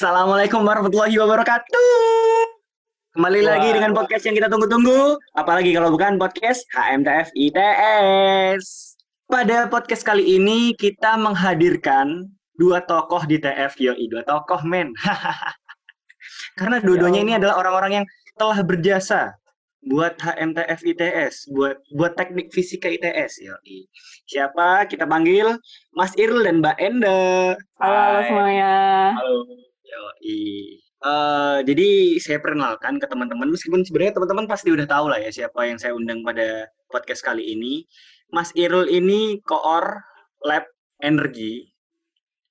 Assalamualaikum warahmatullahi wabarakatuh. Kembali lagi dengan podcast yang kita tunggu-tunggu. Apalagi kalau bukan podcast HMTF ITS. Pada podcast kali ini kita menghadirkan dua tokoh di TF yoi dua tokoh men. Karena dua-duanya ini adalah orang-orang yang telah berjasa buat HMTF ITS, buat buat teknik fisika ITS yoi. Siapa? Kita panggil Mas Irul dan Mbak Enda. Halo, halo semuanya. Halo. Yoi. Eh, jadi saya perkenalkan ke teman-teman meskipun sebenarnya teman-teman pasti udah tahu lah ya siapa yang saya undang pada podcast kali ini. Mas Irul ini koor lab energi.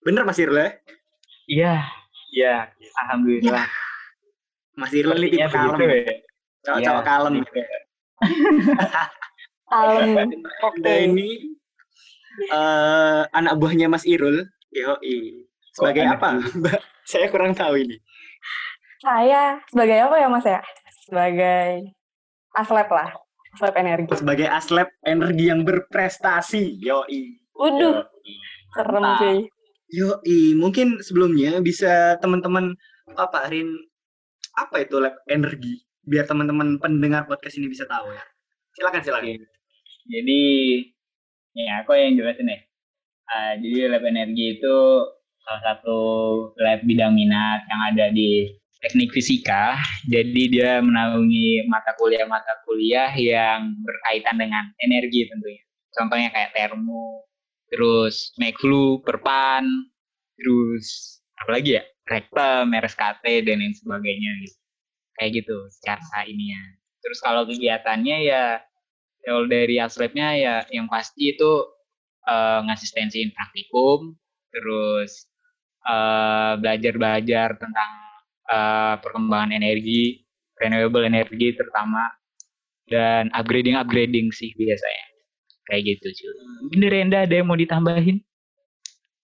Bener Mas Irul ya? Iya, iya, alhamdulillah. Mas Irul ini tipe kalem. ya. Cowok-cowok Iya, kalem. begitu. Alam. Anda Oke. ini eh anak buahnya Mas Irul. Yoi. Sebagai Oh, apa? Mbak? Saya kurang tahu ini. Saya sebagai apa ya Mas ya? Sebagai aslep lah. Aslep energi. Sebagai aslep energi yang berprestasi. Yoi. Waduh, serem cuy. Yoi, mungkin sebelumnya bisa teman-teman paparin apa itu lab energi biar teman-teman pendengar podcast ini bisa tahu ya. Silakan silakan. Jadi, ya aku yang jelasin ya. Ah, jadi lab energi itu salah satu lab bidang minat yang ada di teknik fisika. Jadi dia menaungi mata kuliah-mata kuliah yang berkaitan dengan energi tentunya. Contohnya kayak termo, terus meklu, perpan, terus apa lagi ya? Rektem, RSKT dan lain sebagainya gitu. Kayak gitu secara ininya. Terus kalau kegiatannya ya kalau dari aslabnya ya yang pasti itu eh, ngasistensiin praktikum, terus eh, belajar-belajar tentang eh, perkembangan energi, renewable energy terutama, dan upgrading-upgrading sih biasanya. Kayak gitu cuy. Mungkin dari Enda ada yang mau ditambahin?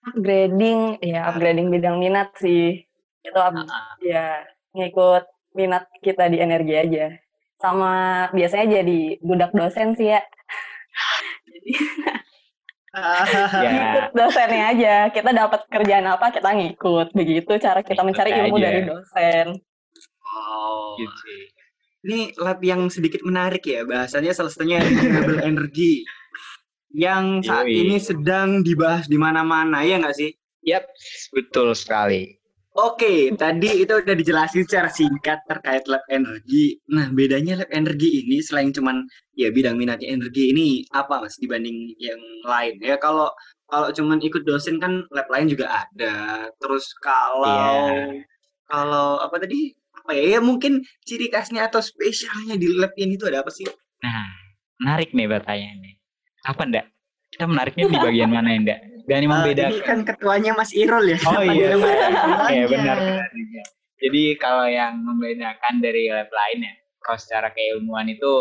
Upgrading, ya upgrading bidang minat sih. Itu up- Ah, ya ngikut minat kita di energi aja. Sama biasanya jadi budak dosen sih ya. Jadi ya, ngikut dosennya aja. Kita dapat kerjaan apa kita ngikut. Begitu cara kita Ngikut mencari ilmu aja. dari dosen. Oh. gitu. Ini lab yang sedikit menarik ya bahasanya salah satunya renewable energy yang saat Yoi. ini sedang dibahas di mana-mana ya nggak sih? Yap, betul sekali. Oke, tadi itu udah dijelasin secara singkat terkait lab energi. Nah, bedanya lab energi ini selain cuman ya bidang minatnya energi ini apa Mas dibanding yang lain? Ya kalau kalau cuman ikut dosen kan lab lain juga ada. Terus kalau Iya. kalau apa tadi? Apa ya? Ya mungkin ciri khasnya atau spesialnya di lab ini tuh ada apa sih? Nah, menarik nih pertanyaannya. Apa ndak? Kita menariknya di bagian mana ndak? Dan yang Eh, membedakan. ini kan ketuanya Mas Irul ya. Oh iya, dia iya? Iya, benar benar juga. Jadi kalau yang membedakan dari lab lain ya, kalau secara keilmuan itu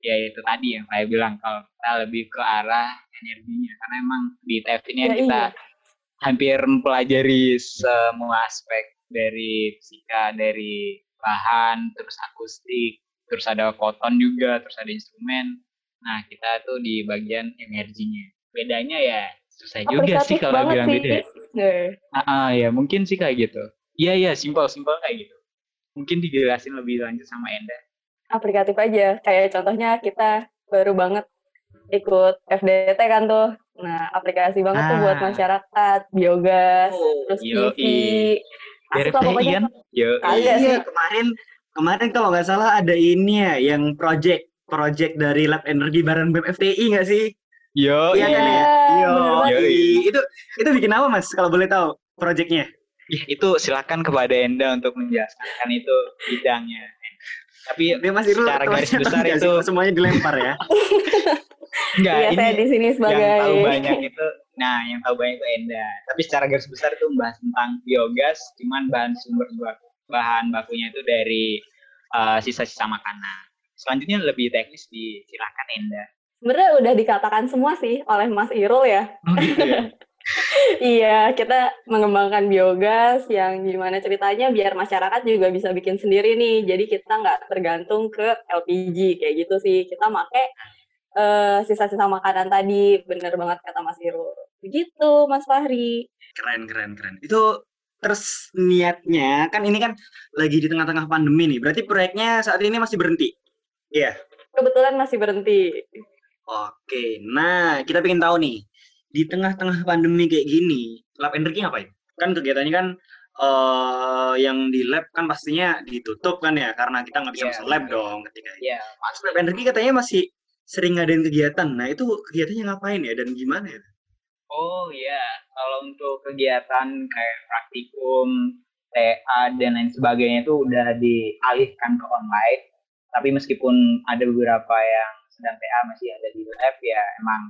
ya itu tadi yang saya bilang kalau kita lebih ke arah energinya karena emang di TF ini Ya, kita iya. hampir mempelajari semua aspek dari fisika, dari bahan, terus akustik, terus ada koton juga, terus ada instrumen. Nah, kita tuh di bagian energinya. Bedanya ya susah juga sih kalau bilang sih. beda. ya. Deh. Ah, ah, ya mungkin sih kayak gitu. Iya iya simpel simpel kayak gitu. Mungkin dijelasin lebih lanjut sama Enda. aplikatif aja. Kayak contohnya kita baru banget ikut FDT kan tuh. Nah, aplikasi banget tuh buat Ah. masyarakat, biogas, Oh, terus. TV. Dari pokoknya. Yo. Iya, sih. kemarin kemarin kalau nggak salah ada ini ya yang project project dari lab energi bareng BEM FTI nggak sih? Yo. Iya kan ya? Iya, Yo, bener banget. Yoi. itu itu bikin apa mas? Kalau boleh tahu projectnya? Ih, itu silakan kepada Enda untuk menjelaskan kan itu bidangnya. Tapi Dia Mas Secara garis besar itu- semuanya dilempar ya. enggak Iya, ini saya di sini sebagai yang tahu banyak itu nah yang tahu banyak itu Enda. Tapi secara garis besar itu membahas tentang biogas, cuman bahan sumber baku, bahan bakunya itu dari eh, sisa-sisa makanan. Selanjutnya lebih teknis disilakan Enda. Sebenarnya udah dikatakan semua sih oleh Mas Irul ya. Oh gitu ya. Iya, kita mengembangkan biogas yang gimana ceritanya biar masyarakat juga bisa bikin sendiri nih. Jadi kita nggak tergantung ke LPG kayak gitu sih. Kita make eh, sisa-sisa makanan tadi, bener banget kata Mas Irul. Begitu, Mas Fahri. Keren keren keren. Itu terus niatnya kan ini kan lagi di tengah-tengah pandemi nih. Berarti proyeknya saat ini masih berhenti. Iya. Kebetulan masih berhenti. Oke. Nah, kita pengen tahu nih di tengah-tengah pandemi kayak gini, lab energi ngapain? Kan kegiatannya kan eh yang di lab kan pastinya ditutup kan ya karena kita nggak bisa Iya, masuk lab benar. dong ketika itu. Iya, Mas lab energi katanya masih sering ngadain kegiatan. Nah, itu kegiatannya ngapain ya dan gimana ya? Oh iya, kalau untuk kegiatan kayak praktikum, TA dan lain sebagainya itu udah dialihkan ke online. Tapi meskipun ada beberapa yang sedang TA masih ada di lab ya emang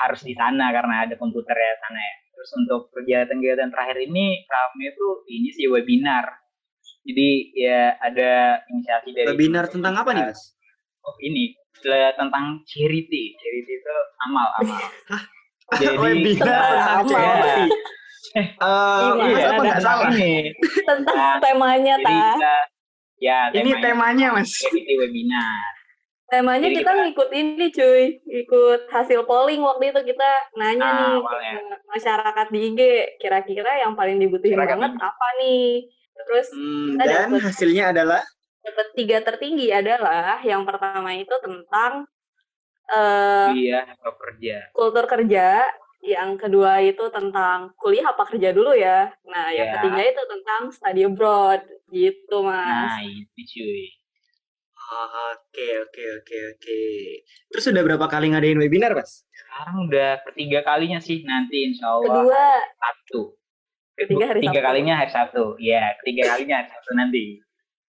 harus di sana karena ada komputer ya sana ya. Terus untuk kegiatan-kegiatan terakhir ini rame itu ini sih webinar. Jadi ya ada inisiasi dari Webinar tentang apa nih, Mas? Oh ini tentang charity. Charity itu amal amal. Jadi Webinar tentang charity. Eh, Gimana Mas apa nggak salah? Ini, Tentang Nah, temanya, jadi Ta. kita, ya Ini temanya, Mas. charity webinar. Temanya Jadi kita kita- ngikut ini cuy, ikut hasil polling waktu itu kita nanya Ah, nih awalnya. ke masyarakat di IG, kira-kira yang paling dibutuhin Masyarakat banget apa nih? Terus Hmm, dan dapet. hasilnya adalah dapat tiga tertinggi adalah yang pertama itu tentang eh Iya, atau kerja. kultur kerja, yang kedua itu tentang kuliah apa kerja dulu ya. Nah, yang Ya. ketiga itu tentang study abroad gitu, Mas. Nah, itu cuy. Oke, oke, oke, oke. Terus udah berapa kali ngadain webinar, Mas? Sekarang udah ketiga kalinya sih nanti insya Allah Kedua, Sabtu. Ketiga hari Tiga Sabtu. kalinya hari Sabtu. Iya, ketiga kalinya hari Sabtu nanti.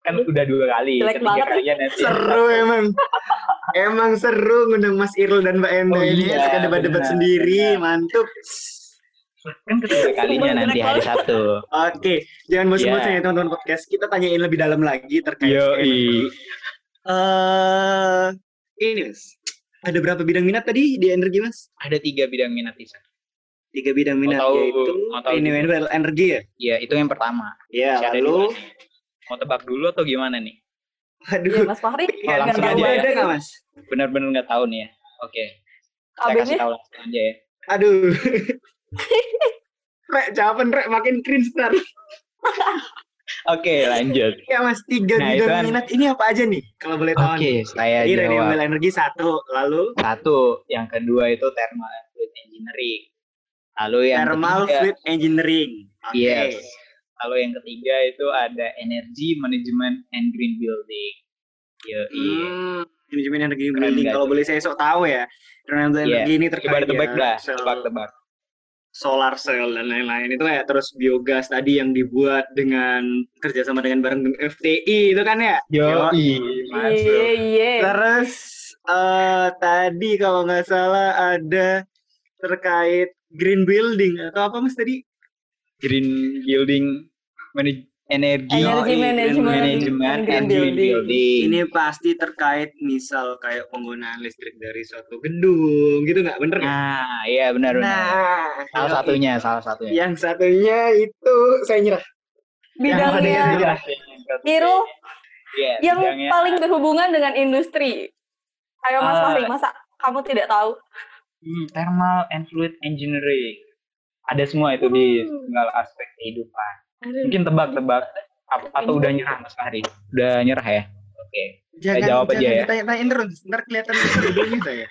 Kan udah dua kali. Jelek ketiga banget. kalinya nanti. Seru emang. emang seru ngundang Mas Irul dan Mbak Enda Oh ini iya, suka debat-debat benar, sendiri, benar. mantul. Kan ketiga kalinya nanti hari. Sabtu. Oke, jangan bosan-bosan Iya. ya teman-teman podcast. Kita tanyain lebih dalam lagi terkait Yoi. Eh, ini Mas. Ada berapa bidang minat tadi di energi, Mas? Ada tiga bidang minat Isa. Tiga bidang minat tahu- yaitu mau tahu renewable energy ya. Iya, itu yang pertama. Ya, ada lalu. Mau tebak dulu atau gimana nih? ya, aduh, Mas Fahri, Oh, langsung aja tahu ya. ada nggak, Mas? Benar-benar nggak tahu nih ya. Oke. Saya kasih tahu langsung aja ya. Aduh. Rek, jawaban Rek makin cringe ntar. Oke, lanjut. Ya Mas, tiga Nah, bidang kan- minat ini apa aja nih? Kalau boleh tahu nih. Oke, saya Jadi jawab. renewable energy satu, lalu Satu, yang kedua itu thermal fluid engineering. Lalu yang thermal ketiga, fluid engineering. Oke. yes. Lalu yang ketiga itu ada energy management and green building. Yo, iya. Hmm, manajemen energi Keren building. Kalau boleh saya sok tahu ya. Renewable Iya. energy ini terkait Coba tebak ya, dah, tebak-tebak. Solar cell dan lain-lain itu ya terus biogas tadi yang dibuat dengan kerjasama dengan bareng FTI itu kan ya Yo, Yoi, Iya, iya. Terus eh tadi kalau nggak salah ada terkait green building atau apa mas tadi? Green building manage energy, Energy Yoi, green building. Ini pasti terkait misal kayak penggunaan listrik dari suatu gedung gitu nggak bener nggak? Nah, iya benar-benar. Nah, salah satunya, salah satunya. Yang satunya itu saya nyerah. Yang yang Bidangnya nyerah. Irul Iya, yang bidangnya- paling berhubungan dengan industri. Ayo Mas. Fahri, masa kamu tidak tahu? Hmm, thermal and fluid engineering. Ada semua itu di Hmm. segala aspek kehidupan. Aduh. Mungkin tebak-tebak atau udah nyerah Mas Fahri? Udah nyerah ya? Oke. Jangan, jawab aja ya. ditanya-tanyain terus, ntar kelihatan gedungnya saya.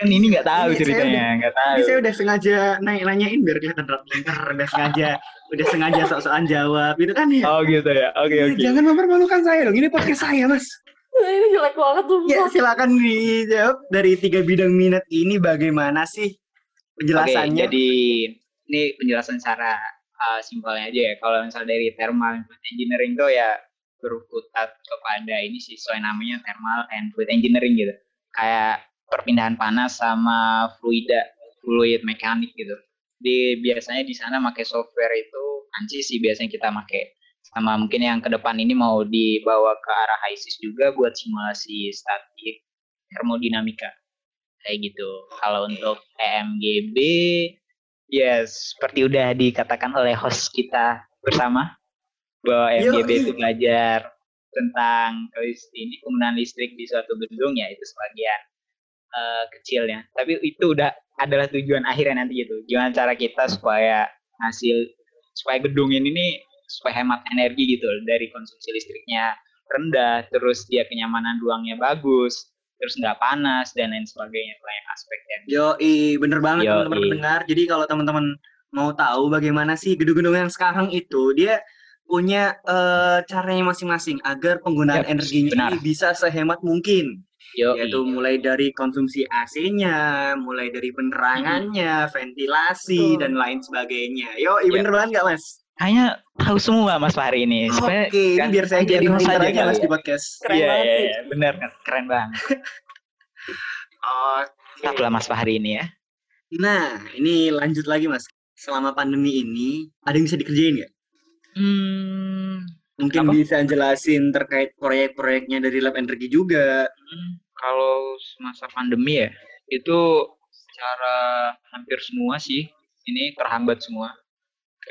Kan ini nggak tahu Ini saya ceritanya, nggak tahu. Ini saya udah sengaja naik nanyain biar kelihatan rap udah sengaja, udah sengaja sok-sokan jawab, itu kan ya. Oh gitu ya. Oke Iya, oke. Jangan mempermalukan saya dong, ini podcast saya mas. Ini jelek banget tuh. Ya silakan dijawab dari tiga bidang minat ini bagaimana sih Oke, penjelasannya? jadi ini penjelasan secara uh, simpelnya aja ya. Kalau misal dari thermal and fluid engineering tuh ya berkutat kepada ini sih sesuai namanya thermal and fluid engineering gitu. Kayak perpindahan panas sama fluida, fluid mekanik gitu. Di biasanya di sana pakai software itu ANSYS sih biasanya kita pakai. Sama mungkin yang ke depan ini mau dibawa ke arah HISIS juga buat simulasi statik termodinamika kayak gitu. Kalau untuk EMGB, yes, seperti udah dikatakan oleh host kita bersama bahwa Yoi. itu belajar tentang ini penggunaan listrik di suatu gedung ya itu sebagian eh, kecilnya. Tapi itu udah adalah tujuan akhirnya nanti gitu. Gimana cara kita supaya hasil supaya gedung ini nih supaya hemat energi gitu dari konsumsi listriknya rendah, terus dia kenyamanan ruangnya bagus, terus nggak panas dan lain sebagainya banyak aspeknya. Yo, bener banget teman-teman pendengar. Jadi kalau teman-teman mau tahu bagaimana sih gedung-gedung yang sekarang itu, dia punya eh, caranya masing-masing agar penggunaan Yap, energinya benar. ini bisa sehemat mungkin. Yo, Yaitu mulai dari konsumsi AC-nya, mulai dari penerangannya, ventilasi Betul. dan lain sebagainya. Yo, Yap. bener banget nggak mas? Hanya tahu semua Mas Fahri ini. Oke, ini kan biar saya jadi host saja aja kali mas ya. di podcast. Keren Iya, banget iya, iya, bener kan, keren banget. Oke. Lah Mas Fahri ini ya. Nah, ini lanjut lagi mas. Selama pandemi ini, ada yang bisa dikerjain nggak? Hmm, Mungkin Apa? bisa jelasin terkait proyek-proyeknya dari Lab Energi juga. kalau semasa pandemi ya, itu secara hampir semua sih ini terhambat semua.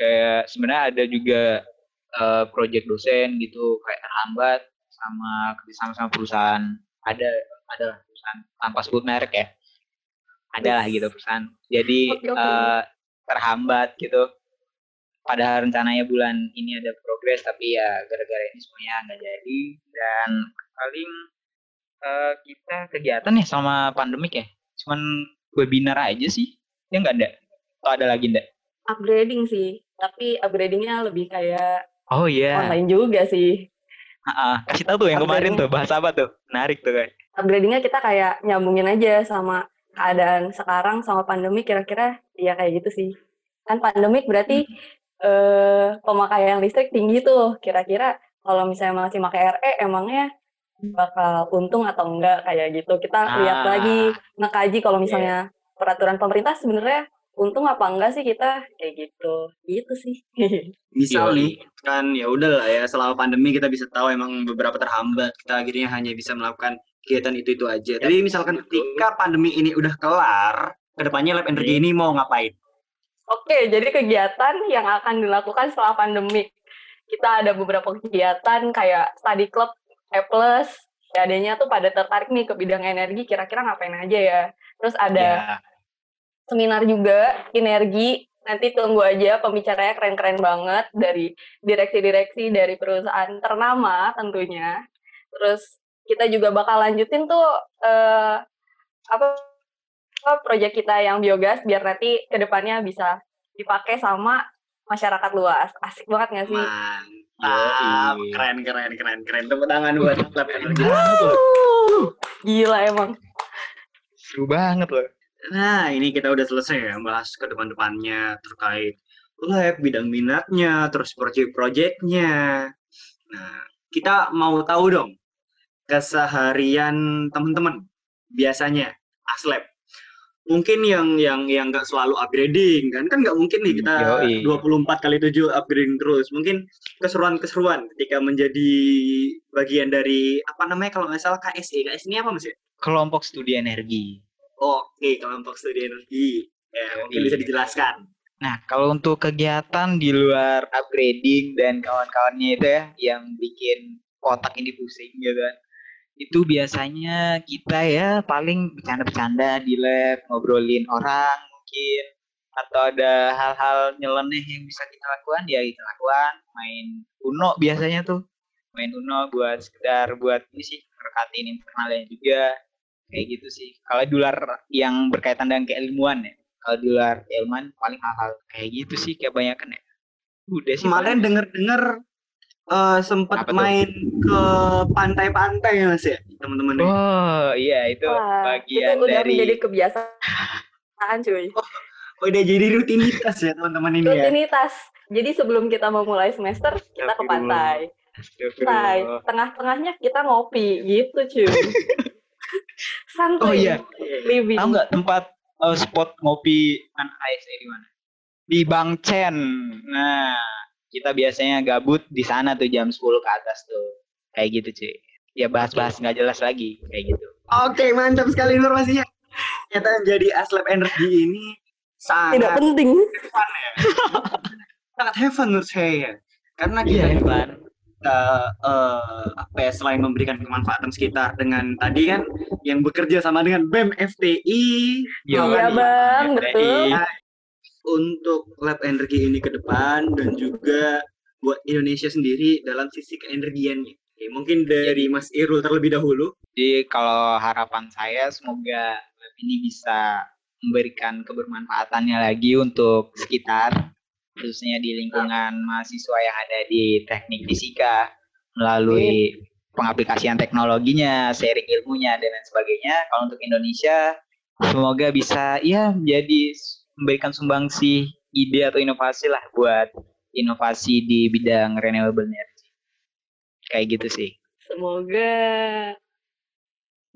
Kayak sebenarnya ada juga eh, proyek dosen gitu kayak terhambat sama kerjasama sama perusahaan. Ada ada perusahaan tanpa sebut merek ya. Ada lah gitu perusahaan. Jadi eh, terhambat gitu. Padahal rencananya bulan ini ada progres tapi ya gara-gara ini semuanya nggak jadi dan paling eh, kita kegiatan ya sama pandemik ya. Cuman webinar aja sih. Ya nggak ada. Atau ada lagi enggak? Upgrading sih, tapi upgradingnya lebih kayak Oh iya. online juga sih. Ah, kasih tahu tuh yang kemarin tuh bahas apa tuh? Menarik tuh kayak. Upgradingnya kita kayak nyambungin aja sama keadaan sekarang sama pandemi kira-kira ya kayak gitu sih. Kan pandemik berarti eh pemakaian listrik tinggi tuh. Kira-kira kalau misalnya masih pakai RE emangnya bakal untung atau enggak kayak gitu. Kita lihat Ah. lagi ngekaji kalau misalnya peraturan pemerintah sebenarnya untung apa enggak sih kita kayak gitu. Gitu sih. Misal Yoi. nih, kan ya udah lah ya selama pandemi kita bisa tahu emang beberapa terhambat. Kita akhirnya hanya bisa melakukan kegiatan itu-itu aja. Ya, Tapi misalkan betul. ketika pandemi ini udah kelar, ke depannya Lab Energi ini mau ngapain? Oke, jadi kegiatan yang akan dilakukan setelah pandemik. Kita ada beberapa kegiatan kayak study club E+, ya adanya tuh pada tertarik nih ke bidang energi, kira-kira ngapain aja ya. Terus ada Ya. Seminar juga, energi, nanti tunggu aja pembicaranya keren-keren banget dari direksi-direksi dari perusahaan ternama tentunya. Terus kita juga bakal lanjutin tuh eh, apa apa proyek kita yang biogas biar nanti ke depannya bisa dipakai sama masyarakat luas. Asik banget nggak sih? Mantap, keren, keren, keren, keren. Tepuk tangan buat Lab Energi. Gila emang. Seru banget loh. Nah, ini kita udah selesai ya bahas ke depan-depannya terkait lab, bidang minatnya, terus proyek-proyeknya. Nah, kita mau tahu dong keseharian teman-teman biasanya aslab. Mungkin yang yang yang nggak selalu upgrading kan kan nggak mungkin nih kita Yoi. 24 kali 7 upgrading terus. Mungkin keseruan-keseruan ketika menjadi bagian dari apa namanya kalau nggak salah KSE. KSE ini apa Mas ya? Kelompok studi energi. Oke, kelompok studi energi. Ya, mungkin Iya. bisa dijelaskan. Nah, kalau untuk kegiatan di luar upgrading dan kawan-kawannya itu ya, yang bikin otak ini pusing gitu kan. Itu biasanya kita ya paling bercanda-bercanda di lab, ngobrolin orang mungkin. Atau ada hal-hal nyeleneh yang bisa kita lakukan, ya kita lakukan. Main Uno biasanya tuh. Main Uno buat sekedar buat ini sih, rekatin internalnya juga. Kayak gitu sih. Kalau di luar yang berkaitan dengan keilmuan ya kalau di luar ilmuwan paling hal-hal kayak gitu sih kayak banyak kan ya udah sih Kemarin paling. denger-dengar eh, sempat Apa tuh? main ke pantai-pantai ya Mas ya, teman-teman. oh iya itu Wah, bagian itu udah dari menjadi kebiasaan cuy. Oh, udah jadi rutinitas ya teman-teman ini ya. Rutinitas. Jadi sebelum kita memulai semester, kita ke pantai. Pantai. Tengah-tengahnya kita ngopi gitu cuy. Santuy. oh iya Living. tahu nggak tempat eh, spot ngopi kan ASE di mana di Bang Chen nah kita biasanya gabut di sana tuh jam 10 ke atas tuh kayak gitu cuy ya bahas-bahas nggak jelas lagi kayak gitu Oke, mantap sekali informasinya. Ternyata menjadi aslab energi ini sangat Tidak penting. sangat heaven menurut saya. Karena kita iya juga Evan kita eh, apa ya selain memberikan kemanfaatan sekitar dengan tadi kan yang bekerja sama dengan BEM FTI Iya iya. bang, FTI. betul. untuk lab energi ini ke depan dan juga buat Indonesia sendiri dalam sisi keenergiannya? Oke, mungkin dari Mas Irul terlebih dahulu. Jadi kalau harapan saya semoga lab ini bisa memberikan kebermanfaatannya lagi untuk sekitar khususnya di lingkungan mahasiswa yang ada di teknik fisika melalui pengaplikasian teknologinya, sharing ilmunya dan lain sebagainya. Kalau untuk Indonesia semoga bisa ya menjadi memberikan sumbangsi ide atau inovasi lah buat inovasi di bidang renewable energy. Kayak gitu sih. Semoga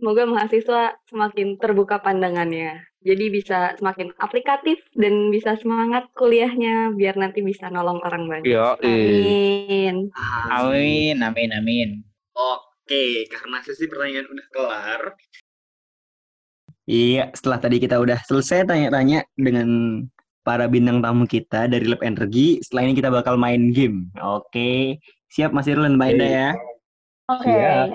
semoga mahasiswa semakin terbuka pandangannya. Jadi bisa semakin aplikatif dan bisa semangat kuliahnya biar nanti bisa nolong orang banyak. Yo, Amin. amin, amin, amin. Oke, karena sesi pertanyaan udah kelar. Iya, setelah tadi kita udah selesai tanya-tanya dengan para bintang tamu kita dari Lab Energi, setelah ini kita bakal main game. Oke, siap Mas Irul dan Mbak Enda ya? Oke. Siap.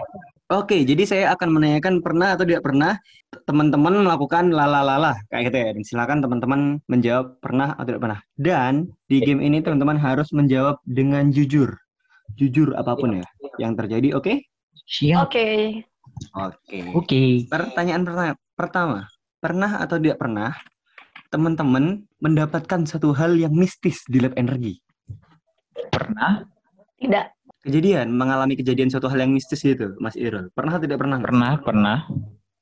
Oke, jadi saya akan menanyakan pernah atau tidak pernah teman-teman melakukan lalalala kayak gitu ya. Dan silakan teman-teman menjawab pernah atau tidak pernah. Dan di game ini teman-teman harus menjawab dengan jujur. Jujur apa pun ya yang terjadi, oke? Siap. Oke. Oke. Oke. Pertanyaan pertama, pertama, pernah atau tidak pernah teman-teman mendapatkan satu hal yang mistis di lab energi? Pernah? Tidak. Kejadian, mengalami kejadian suatu hal yang mistis gitu, Mas Irul. Pernah atau tidak pernah? Pernah, pernah.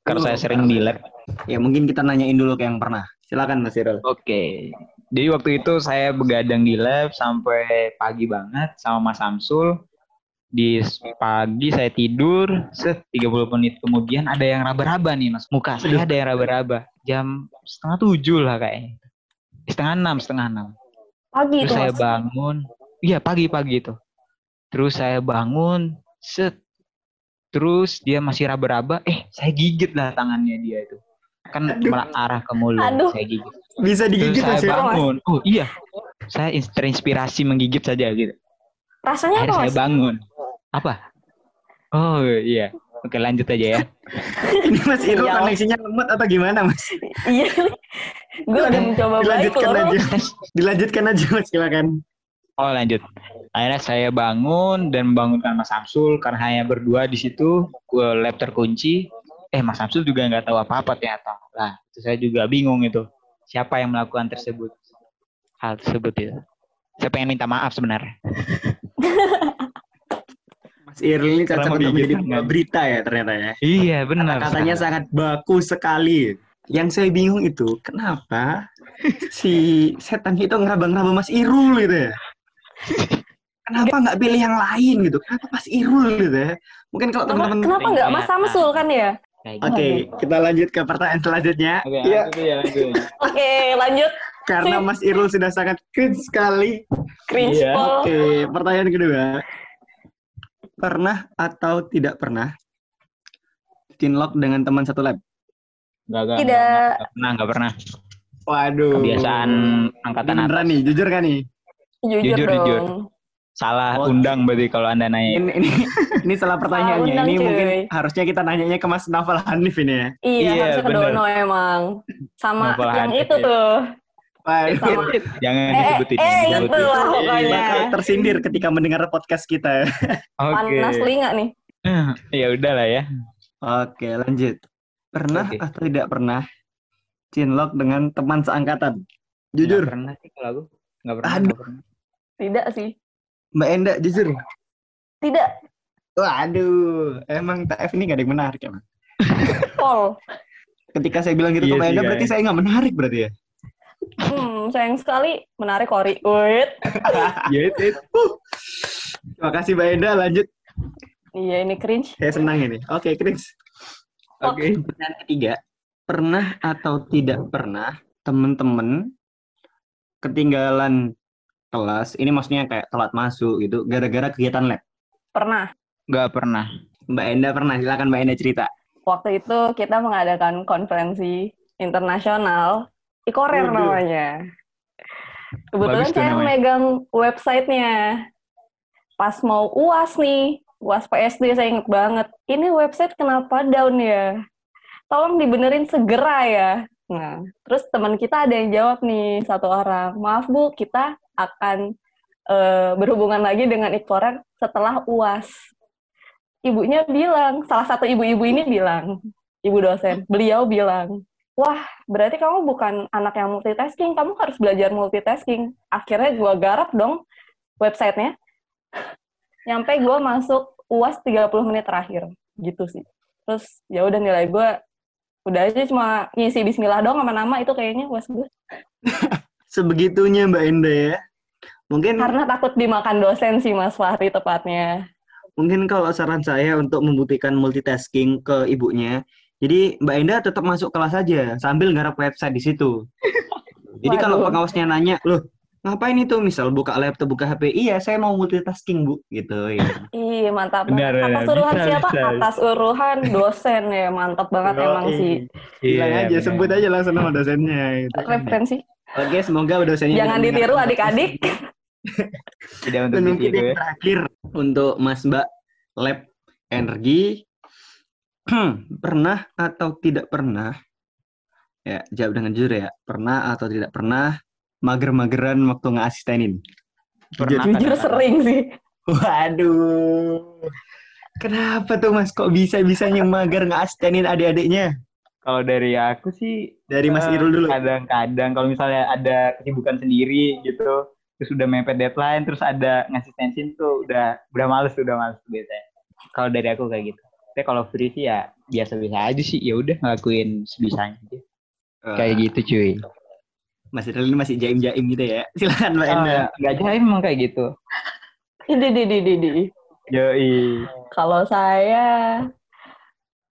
Karena saya sering di lab. Ya mungkin kita nanyain dulu ke yang pernah. Silakan Mas Irul. Oke. Jadi waktu itu saya begadang di lab sampai pagi banget sama Mas Samsul. Di pagi saya tidur, set 30 menit kemudian ada yang raba-raba nih mas. Muka saya ada yang raba-raba. Jam setengah tujuh lah kayaknya. Setengah enam, setengah enam. Pagi Terus itu saya mas. bangun. Iya pagi-pagi itu. Terus saya bangun, set. Terus dia masih raba-raba. Eh, saya gigit lah tangannya dia itu. Kan Aduh. malah arah ke mulut. Aduh. Saya gigit. Bisa Terus digigit saya Mas Irul? bangun. Oh iya. Saya ins- terinspirasi menggigit saja gitu. Rasanya Akhirnya apa saya mas? bangun. Apa? Oh iya. Oke lanjut aja ya. Ini Mas Irul Iya. koneksinya lemot atau gimana Mas? Iya. Gue udah mencoba baik Dilanjutkan aja. Dilanjutkan aja Mas, silakan. Oh lanjut. Akhirnya saya bangun dan membangunkan Mas Samsul karena hanya berdua di situ. Gua lab terkunci. Eh Mas Samsul juga nggak tahu apa-apa ternyata. Lah itu saya juga bingung itu. Siapa yang melakukan tersebut? Hal tersebut itu. Saya pengen minta maaf sebenarnya. Mas Irul ini cocok untuk menjadi berita ya ternyata ya. Iya benar. Katanya sangat baku sekali. Yang saya bingung itu, kenapa si setan itu ngeraba-ngeraba Mas Irul gitu ya? Kenapa nggak pilih yang lain gitu? Kenapa Mas Irul gitu ya? Mungkin kalau Kenapa, teman-teman kenapa nggak mas Samsul kan ya? Oke, gitu. kita lanjut ke pertanyaan selanjutnya. Oke, Iya, lanjut ya, lanjut. Oke lanjut. karena. Mas Irul sudah sangat cringe sekali. Cringe Iya. ball. Oke, pertanyaan kedua. Pernah atau tidak pernah cinlok dengan teman satu lab? Enggak, enggak. Tidak. Enggak pernah, enggak pernah. Waduh. Kebiasaan angkatan beneran atas. nih, jujur kan nih? Jujur, Jujur, dong. jujur. Salah Oh. undang berarti kalau Anda nanya. Ini ini, ini salah pertanyaannya. undang, ini cuy. mungkin harusnya kita nanyanya ke Mas Naval Hanif ini ya. Iya, Iya, harusnya ke. Dono emang. Sama Novel yang Hanif, itu ya. tuh. Waduh. Sama. Jangan Eh, disebutin. eh, jangan itu disebutin. lah pokoknya. Bakal tersindir ketika mendengar podcast kita. Oke. Panas telinga nih. Ya udah lah ya. Oke, lanjut. Pernah Oke. atau tidak pernah cinlok dengan teman seangkatan? Jujur, pernah sih kalau aku. Enggak pernah. Aduh. pernah. Tidak sih. Mbak Enda, jujur. Tidak. Waduh, emang TF ini gak ada yang menarik ya, Mas? Pol. Ketika saya bilang gitu Iya ke Mbak sih, Enda, Kak, berarti ya. saya nggak menarik berarti ya? Hmm, sayang sekali. Menarik Ori. Wait. Ya itu. itu. Terima kasih Mbak Enda, lanjut. Iya, ini cringe. Saya senang ini. Oke, Chris. Oke. Pertanyaan ketiga, pernah atau tidak pernah teman-teman ketinggalan kelas, ini maksudnya kayak telat masuk gitu, gara-gara kegiatan lab? Pernah. Enggak pernah. Mbak Enda pernah, silakan Mbak Enda cerita. Waktu itu kita mengadakan konferensi internasional. Ikorer Waduh. namanya. Kebetulan Bagus saya namanya. megang websitenya. Pas mau UAS nih, UAS PSD saya inget banget. Ini website kenapa down ya? Tolong dibenerin segera ya. Nah, terus teman kita ada yang jawab nih satu orang, maaf bu, kita akan uh, berhubungan lagi dengan Ikforan setelah uas. Ibunya bilang, salah satu ibu-ibu ini bilang, ibu dosen, beliau bilang, wah berarti kamu bukan anak yang multitasking, kamu harus belajar multitasking. Akhirnya gue garap dong websitenya, nyampe gue masuk uas 30 menit terakhir, gitu sih. Terus ya udah nilai gue udah aja cuma ngisi bismillah dong sama nama itu kayaknya uas gue. Sebegitunya Mbak Enda ya. Mungkin karena takut dimakan dosen sih Mas Fahri tepatnya. Mungkin kalau saran saya untuk membuktikan multitasking ke ibunya, jadi Mbak Enda tetap masuk kelas saja sambil garap website di situ. Jadi Waduh. kalau pengawasnya nanya, loh ngapain itu? Misal buka laptop, buka HP, iya saya mau multitasking bu, gitu ya. Iya mantap. Benar, Atas uruhan bisa, siapa? Bisa. Atas uruhan dosen ya, mantap banget oh, emang iya. sih. Bilang aja, bener. sebut aja langsung nama dosennya. Gitu. Referensi. Oke, semoga dosennya. Jangan ditiru adik-adik. Tidak untuk mungkin yang terakhir untuk Mas Mbak Lab Energi. Pernah atau tidak pernah? Ya jawab dengan jujur ya. Pernah atau tidak pernah mager-mageran waktu ngasistenin pernah jujur sering sih. Waduh. Kenapa tuh mas? Kok bisa bisanya mager ngasistenin adik-adiknya? Kalau dari aku sih dari Mas Irul dulu. kadang-kadang. Kalau misalnya ada kesibukan sendiri gitu terus udah mepet deadline terus ada ngasistenin tuh udah udah males udah males biasanya. Kalau dari aku kayak gitu. Tapi kalau free sih ya biasa-biasa aja sih. Ya udah ngelakuin sebisanya aja. Uh, kayak gitu cuy. Masih ini masih jaim-jaim gitu ya? Silakan mbak oh, Enda nggak jaim emang kayak gitu. Ini di di di di. Yoi. kalau saya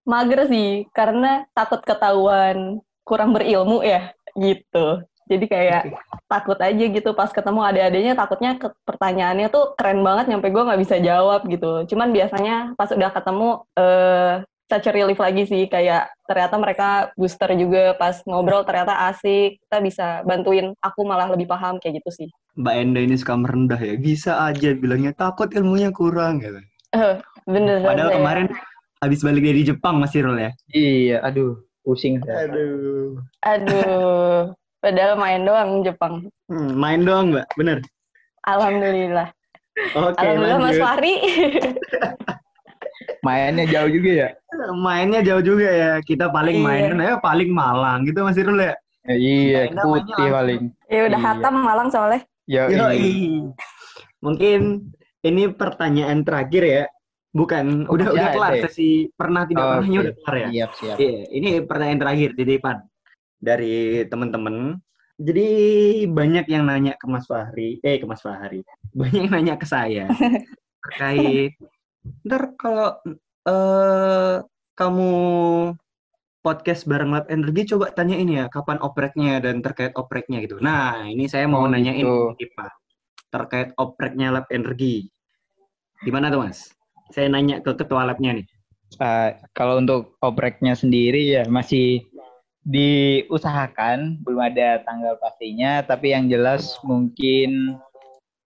mager sih. Karena takut ketahuan kurang berilmu ya gitu jadi kayak takut aja gitu pas ketemu adik-adiknya takutnya ke pertanyaannya tuh keren banget nyampe gue nggak bisa jawab gitu. Cuman biasanya pas udah ketemu eh such a relief lagi sih. Kayak ternyata mereka booster juga pas ngobrol ternyata asik. Kita bisa bantuin aku malah lebih paham kayak gitu sih. Mbak Enda ini suka merendah ya. Bisa aja bilangnya takut ilmunya kurang gitu. Uh, bener padahal bener, kemarin ya. habis balik dari Jepang Mas Irul ya? Iya aduh pusing aduh. Aduh Padahal main doang Jepang. Hmm, main doang mbak, bener? Alhamdulillah. Oke, okay, Alhamdulillah lanjut. Mas Fahri. Mainnya jauh juga ya? Mainnya jauh juga ya. Kita paling iya. main kan ya paling Malang gitu masih dulu ya. ya iya, putih paling. Ya udah iya. hatam Malang soalnya. Yo, Mungkin ini pertanyaan terakhir ya. Bukan, udah ya, udah kelar sesi pernah tidak oh, pernahnya okay. udah kelar ya. Siap, siap. Iya, ini pertanyaan terakhir di depan dari teman-teman. Jadi banyak yang nanya ke Mas Fahri, eh ke Mas Fahri, banyak yang nanya ke saya terkait. Ntar kalau eh, kamu podcast bareng Lab Energi, coba tanya ini ya, kapan opreknya dan terkait opreknya gitu. Nah, ini saya mau oh, nanyain gitu. Pak terkait opreknya Lab Energi. Gimana tuh Mas? Saya nanya ke ketua labnya nih. Uh, kalau untuk opreknya sendiri ya masih diusahakan belum ada tanggal pastinya tapi yang jelas mungkin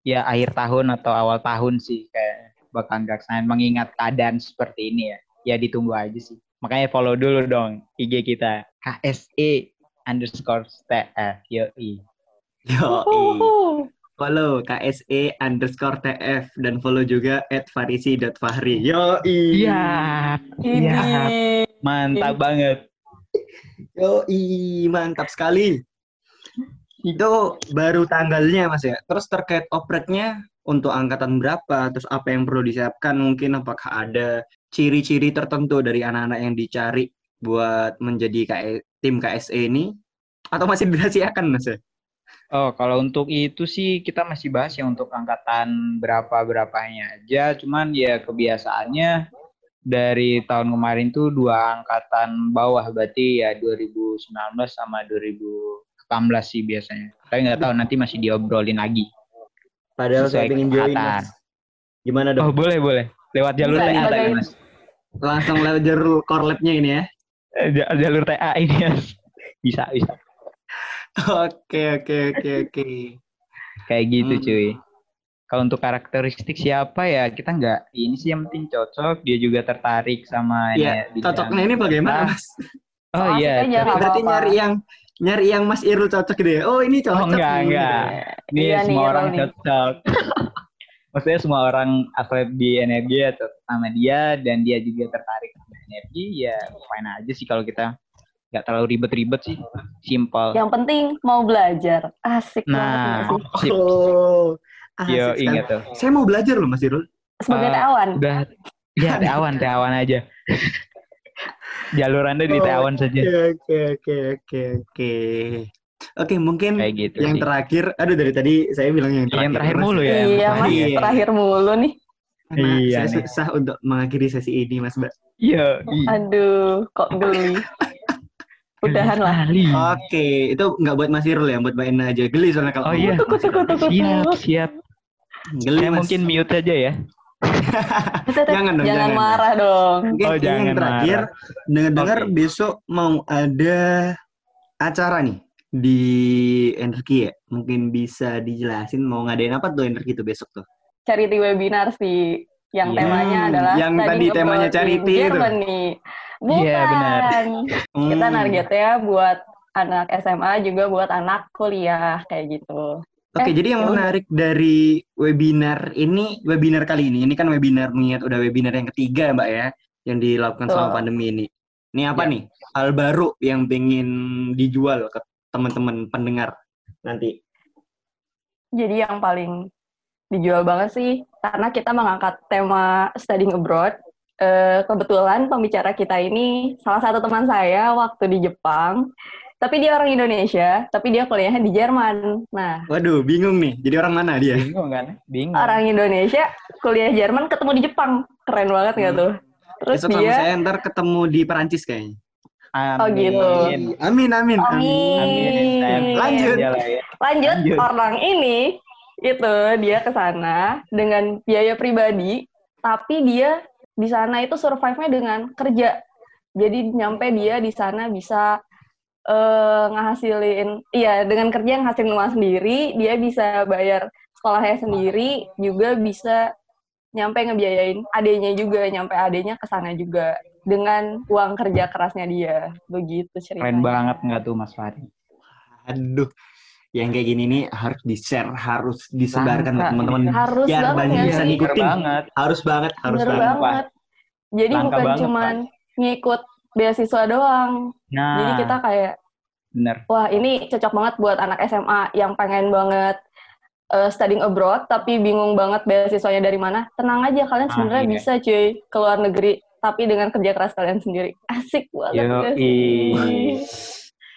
ya akhir tahun atau awal tahun sih kayak bakal nggak mengingat keadaan seperti ini ya. Ya ditunggu aja sih. Makanya follow dulu dong IG kita. KSE underscore TF yoi. Yoi. Follow KSE underscore TF dan follow juga at farisi.fahri yoi. Iya. Iya. Mantap banget Yo, mantap sekali. Itu baru tanggalnya Mas ya. Terus terkait opreknya untuk angkatan berapa, terus apa yang perlu disiapkan, mungkin apakah ada ciri-ciri tertentu dari anak-anak yang dicari buat menjadi KS, e, tim KSE ini atau masih dirahasiakan Mas ya? Oh, kalau untuk itu sih kita masih bahas ya untuk angkatan berapa-berapanya aja. Cuman ya kebiasaannya dari tahun kemarin tuh dua angkatan bawah berarti ya 2019 sama 2018 sih biasanya. Tapi nggak tahu nanti masih diobrolin lagi. Padahal saya ingin join mas. Gimana dong? Oh boleh boleh. Lewat jalur TA tadi mas. Langsung lewat jalur core lab-nya ini ya? Eh, jalur TA ini ya. Bisa bisa. Oke oke oke oke. Kayak gitu hmm. cuy kalau untuk karakteristik siapa ya kita nggak ini sih yang penting cocok dia juga tertarik sama ya, cocoknya ini bagaimana mas oh iya berarti nyari yang nyari yang Mas Irul cocok gitu ya. Oh, ini cocok. Oh, enggak, nih. enggak. Ini Iya nih, semua orang Irul nih. cocok. Maksudnya semua orang atlet di energi atau sama dia dan dia juga tertarik sama energi ya fine aja sih kalau kita nggak terlalu ribet-ribet sih, simple. Yang penting mau belajar. Asik banget Nah, nggak sih? sip. Oh. Yo, sekali. ingat tuh. Saya mau belajar loh Mas Irul. Sebagai Eh, tawan. Udah, ya teh awan, teh awan aja. Jalur anda di teh awan saja. Oke, oke, oke, oke, oke. Oke, mungkin Kayak gitu yang sih. terakhir, aduh dari tadi saya bilang yang terakhir. Yang terakhir Mas. mulu ya. Iya, Mas. Iya. Terakhir mulu nih. Karena Iya saya nih. susah untuk mengakhiri sesi ini, Mas Mbak. Iya. iya. Aduh, kok geli. Udahan lah. Oke, itu nggak buat Mas Irul ya, buat Mbak Ena aja. Geli soalnya kalau Oh iya. ngomong Mas Irul. Siap, siap. Geli, Saya Mas. mungkin mute aja ya. Jangan dong, Jangan jangan. marah dong. Mungkin Oh, ini jangan yang terakhir, dengar-dengar Oke. besok mau ada acara nih di Energi ya. Mungkin bisa dijelasin mau ngadain apa tuh Energi tuh besok tuh. Charity webinar sih. Yang Iya. temanya adalah Yang tadi temanya charity itu. Germany. Bukan. Iya, benar. Kita Hmm. targetnya buat anak SMA juga buat anak kuliah kayak gitu. Oke, Eh, jadi yang ya udah. menarik dari webinar ini, webinar kali ini, ini kan webinar mengingat udah webinar yang ketiga, Mbak ya, yang dilakukan selama Betul. pandemi ini. Ini apa Ya. nih? Hal baru yang pengen dijual ke teman-teman pendengar nanti. Jadi yang paling dijual banget sih karena kita mengangkat tema studying abroad. Eh, kebetulan pembicara kita ini salah satu teman saya waktu di Jepang. Tapi dia orang Indonesia, tapi dia kuliahnya di Jerman. Nah, Waduh, bingung nih. Jadi orang mana dia? Bingung kan? Bingung. orang Indonesia kuliah Jerman ketemu di Jepang. Keren banget nggak tuh? Terus Besok sama dia saya ntar ketemu di Perancis kayaknya. Oh, gitu. Amin, amin, amin. Amin. Amin. Lanjut. Aja lah ya. Lanjut, Lanjut. orang ini itu dia ke sana dengan biaya pribadi, tapi dia di sana itu survive-nya dengan kerja. Jadi nyampe dia di sana bisa eh, ngehasilin, iya dengan kerja yang hasilin uang sendiri, dia bisa bayar sekolahnya sendiri, juga bisa nyampe ngebiayain adenya juga, nyampe adenya ke sana juga dengan uang kerja kerasnya dia. Begitu ceritanya. Keren banget nggak tuh Mas Fahri? Aduh, yang kayak gini nih harus di-share, harus disebarkan ke teman-teman. Harus Biar banget bisa sih? ngikut. Bener Ikutin. banget. Harus banget, harus Bener banget. banget. Jadi Langka bukan banget, cuman ngikut beasiswa doang. Nah, Jadi kita kayak, bener. wah ini cocok banget buat anak SMA yang pengen banget eh, studying abroad, tapi bingung banget beasiswanya dari mana. Tenang aja, kalian Ah, sebenarnya iya. bisa cuy, ke luar negeri. Tapi dengan kerja keras kalian sendiri. Asik banget. sih?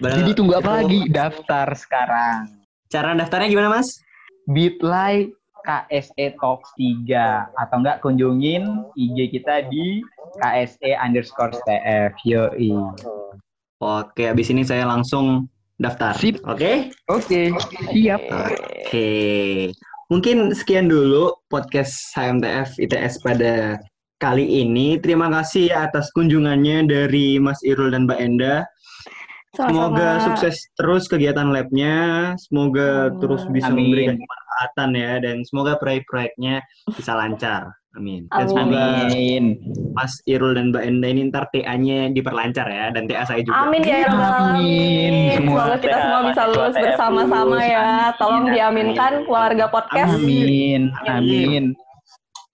Bener. Jadi tunggu apa lagi? Daftar sekarang. Cara daftarnya gimana, Mas? Bitly KSE Talks 3 atau enggak kunjungin IG kita di KSE underscore TF. Yoi. Oke, habis ini saya langsung daftar. Sip. Oke? Oke, siap. Oke. Mungkin sekian dulu podcast HMTF ITS pada kali ini. Terima kasih atas kunjungannya dari Mas Irul dan Mbak Enda. Semoga Sama-sama. sukses terus kegiatan labnya. Semoga Amin. terus bisa Amin. memberikan kemanfaatan ya. Dan semoga proyek-proyeknya bisa lancar. Amin. Dan Amin. semoga Amin. Mas Irul dan Mbak Enda ini ntar TA-nya diperlancar ya. Dan TA saya juga. Amin ya Rabbal Amin. Alamin. Semua Semoga kita TA, semua bisa lulus bersama-sama ya. Amin. Tolong diaminkan keluarga podcast. Amin. Amin.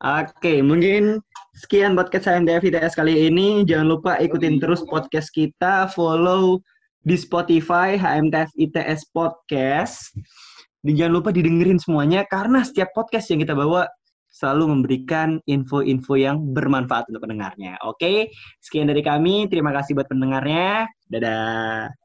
Oke, mungkin sekian podcast HMTF ITS kali ini. Jangan lupa ikutin terus podcast kita, follow di Spotify HMTF ITS Podcast. Dan jangan lupa didengerin semuanya karena setiap podcast yang kita bawa selalu memberikan info-info yang bermanfaat untuk pendengarnya. Oke, sekian dari kami. Terima kasih buat pendengarnya. Dadah.